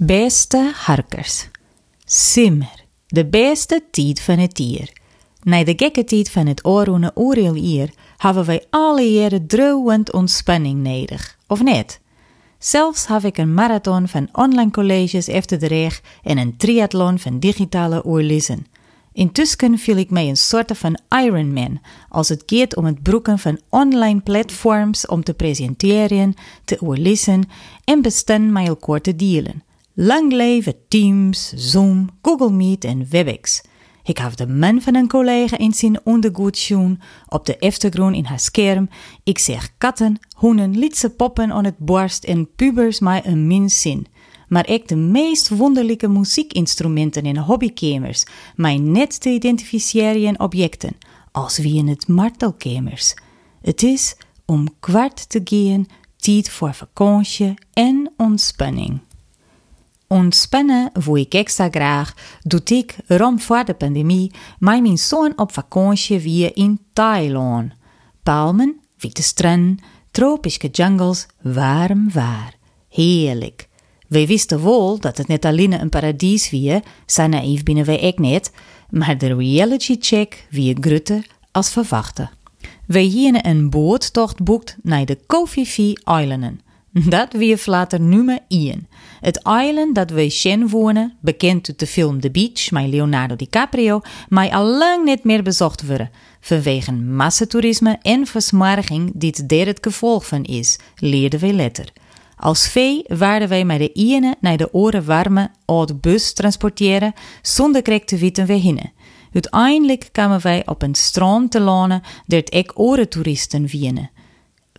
Beste harkers. Simmer, de beste tijd van het jaar. Na de gekke tijd van het oorroene ooreel hebben wij alle jaren droewend ontspanning nodig, of net? Zelfs heb ik een marathon van online colleges efter de reg en een triathlon van digitale oorlissen. Intussen viel ik mij een soort van Ironman als het gaat om het broeken van online platforms om te presenteren, te oorlissen en bestaan met elkaar te dealen. Lang leven Teams, Zoom, Google Meet en WebEx. Ik heb de man van een collega in zijn ondergoed op de achtergrond in haar scherm. Ik zeg katten, hoenen, lietse poppen aan het borst en pubers mij een min zin. Maar ik de meest wonderlijke muziekinstrumenten en hobbykamers, mij net te identificeren objecten, als wie in het martelkamers. Het is om kwart te gaan, tijd voor vakantie en ontspanning. Ontspannen voel ik extra graag, doet ik rond voor de pandemie met mijn zoon op vakantie weer in Thailand. Palmen, witte stranden, tropische jungles, warm waar. Heerlijk. Wij wisten wel dat het net alleen een paradies wie, zijn naïef binnen wij ik niet, maar de reality check wie grutter als verwachten. Wij hier een boottocht boekt naar de Kofifi Islanden. Dat wie later nummer 1. Het island dat we Shen wonen, bekend uit de film The Beach met Leonardo DiCaprio, maar al lang niet meer bezocht worden. Vanwege massatoerisme en versmarging die het het gevolg van is, leerden wij letter. Als vee waren wij met de iene naar de oren warme oude bus transporteren, zonder krek te weten we hinnen. Uiteindelijk kwamen wij op een strand te lonen, dat ik orentoeristen wienen.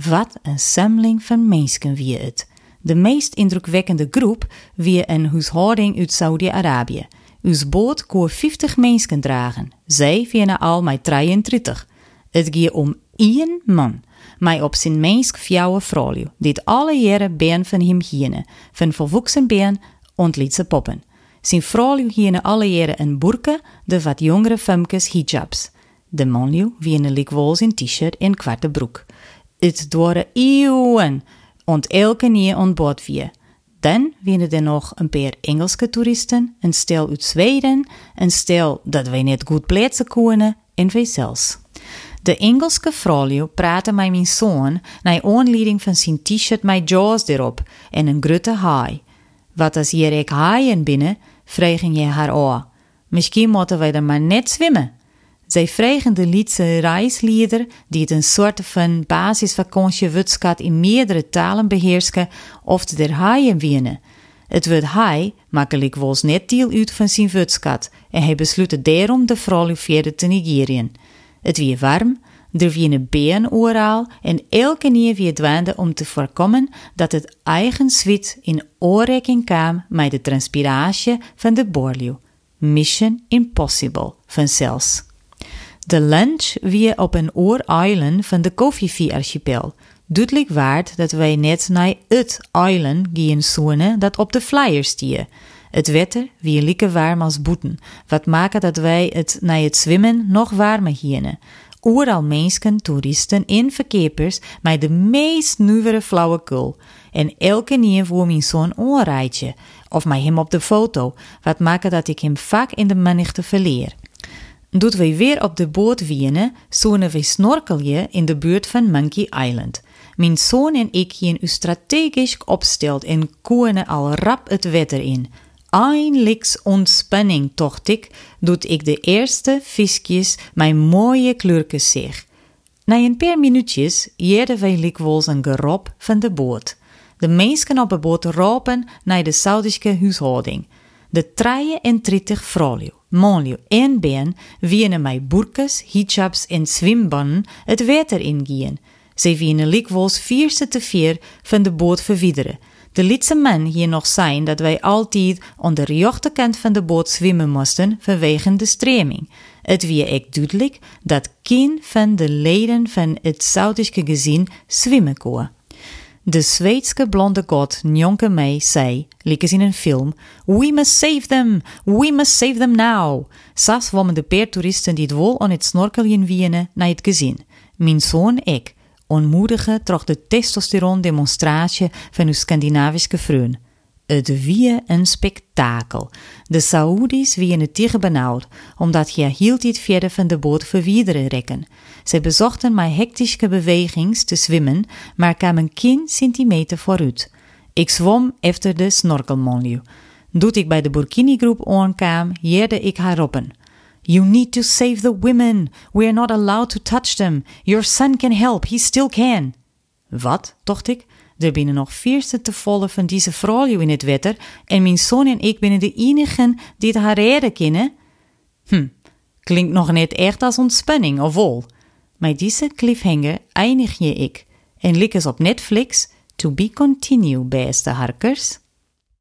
Wat een sammeling van mensen wie het. De meest indrukwekkende groep wie een huishouding uit Saudi-Arabië. Ons boot kon 50 mensen dragen. Zij vieren al met 33. Het ging om één man. Maar op zijn meest fjouwe vrouw, dit alle jaren ben van hem hiene, van volwassen ben ontlietse poppen. Zijn vrouw hiene alle jaren een burka, de wat jongere femkes hijabs. De man wiene likwols in t-shirt en kwarte broek. Het door eeuwen ont elke nie on boord wie. Dan winnen er nog een paar Engelse toeristen, een stel uit Zweden, een stel dat wij net goed plaatsen kunnen en wij zelfs. De Engelse vrouw praatte met mijn zoon naar aanleiding van zijn t-shirt met jaws erop en een grote haai. Wat als hier ik haaien binnen, vregen je haar aan. Misschien moeten wij er maar net zwemmen. Zij vregen de Lietse reisleider, die het een soort van basisvakantie in meerdere talen beheerschen, of de der haaien winnen. Het wordt hij makkelijk was net deel uit van zijn wutskat en hij besloot daarom de vrouw verder te negeren. Het wie warm, er wienen been ooraal en elke nieuw wie dwaande om te voorkomen dat het eigen zwit in oorreking kwam met de transpiratie van de borleeuw. Mission impossible vanzelfs. De lunch wie op een oor-island van de Kofifi-archipel. Duidelijk waard dat wij net naar het island gaan zoenen dat op de flyer stier. Het wetter wie lieke warm als boeten, wat maken dat wij het naar het zwemmen nog warmer hienen. Overal mensen, toeristen en verkeepers met de meest nieuwere flauwekul. En elke nieuw voor mijn zo'n onrijtje, of met hem op de foto, wat maken dat ik hem vaak in de menigte verleer. Doet wij weer op de boot wienen, zonen wij snorkelje in de buurt van Monkey Island. Mijn zoon en ik gingen u strategisch opsteld en koenen al rap het wetter in. Eindelijks ontspanning, tocht ik, doet ik de eerste visjes mijn mooie kleurtjes zeg. Na een paar minuutjes jeerden wij likwols een gerop van de boot. De mensen op de boot ropen naar de Saudische huishouding. De treien en trittig vrouwen Monliu en Ben wienen met burkas, hijabs en zwembannen het water ingien. Zij wienen likwols vierste te vier van de boot verwijderen. De lidse man hier nog zijn dat wij altijd onder de rechterkant van de boot zwemmen moesten vanwege de streming. Het wie ik duidelijk dat geen van de leden van het Saudische gezin zwemmen kon. De Zweedse blonde god Njonke May zei, liekes in een film, We must save them, we must save them now. Sas women de paar toeristen die het wol aan het snorkeljen wienen naar het gezin. Mijn zoon ik, onmoedige de testosteron demonstratie van uw Scandinavische vriend. Het wie een spektakel. De Saoedi's wien het tegen benauwd, omdat je hield dit verder van de boot verwijderen rekken. Ze bezochten mijn hectische bewegings te zwemmen, maar kwamen geen centimeter vooruit. Ik zwom efter de snorkelmonju. Doet ik bij de Burkini-groep aankwam, jeerde ik haar roepen. You need to save the women. We are not allowed to touch them. Your son can help. He still can. Wat, dacht ik. Er binnen nog vierste te volle van deze vrouw in het wetter en mijn zoon en ik binnen de enigen die het haar redden. Hm, klinkt nog net echt als ontspanning, of wel? Met deze cliffhanger eindig je ik en lik eens op Netflix To Be Continue, beste harkers.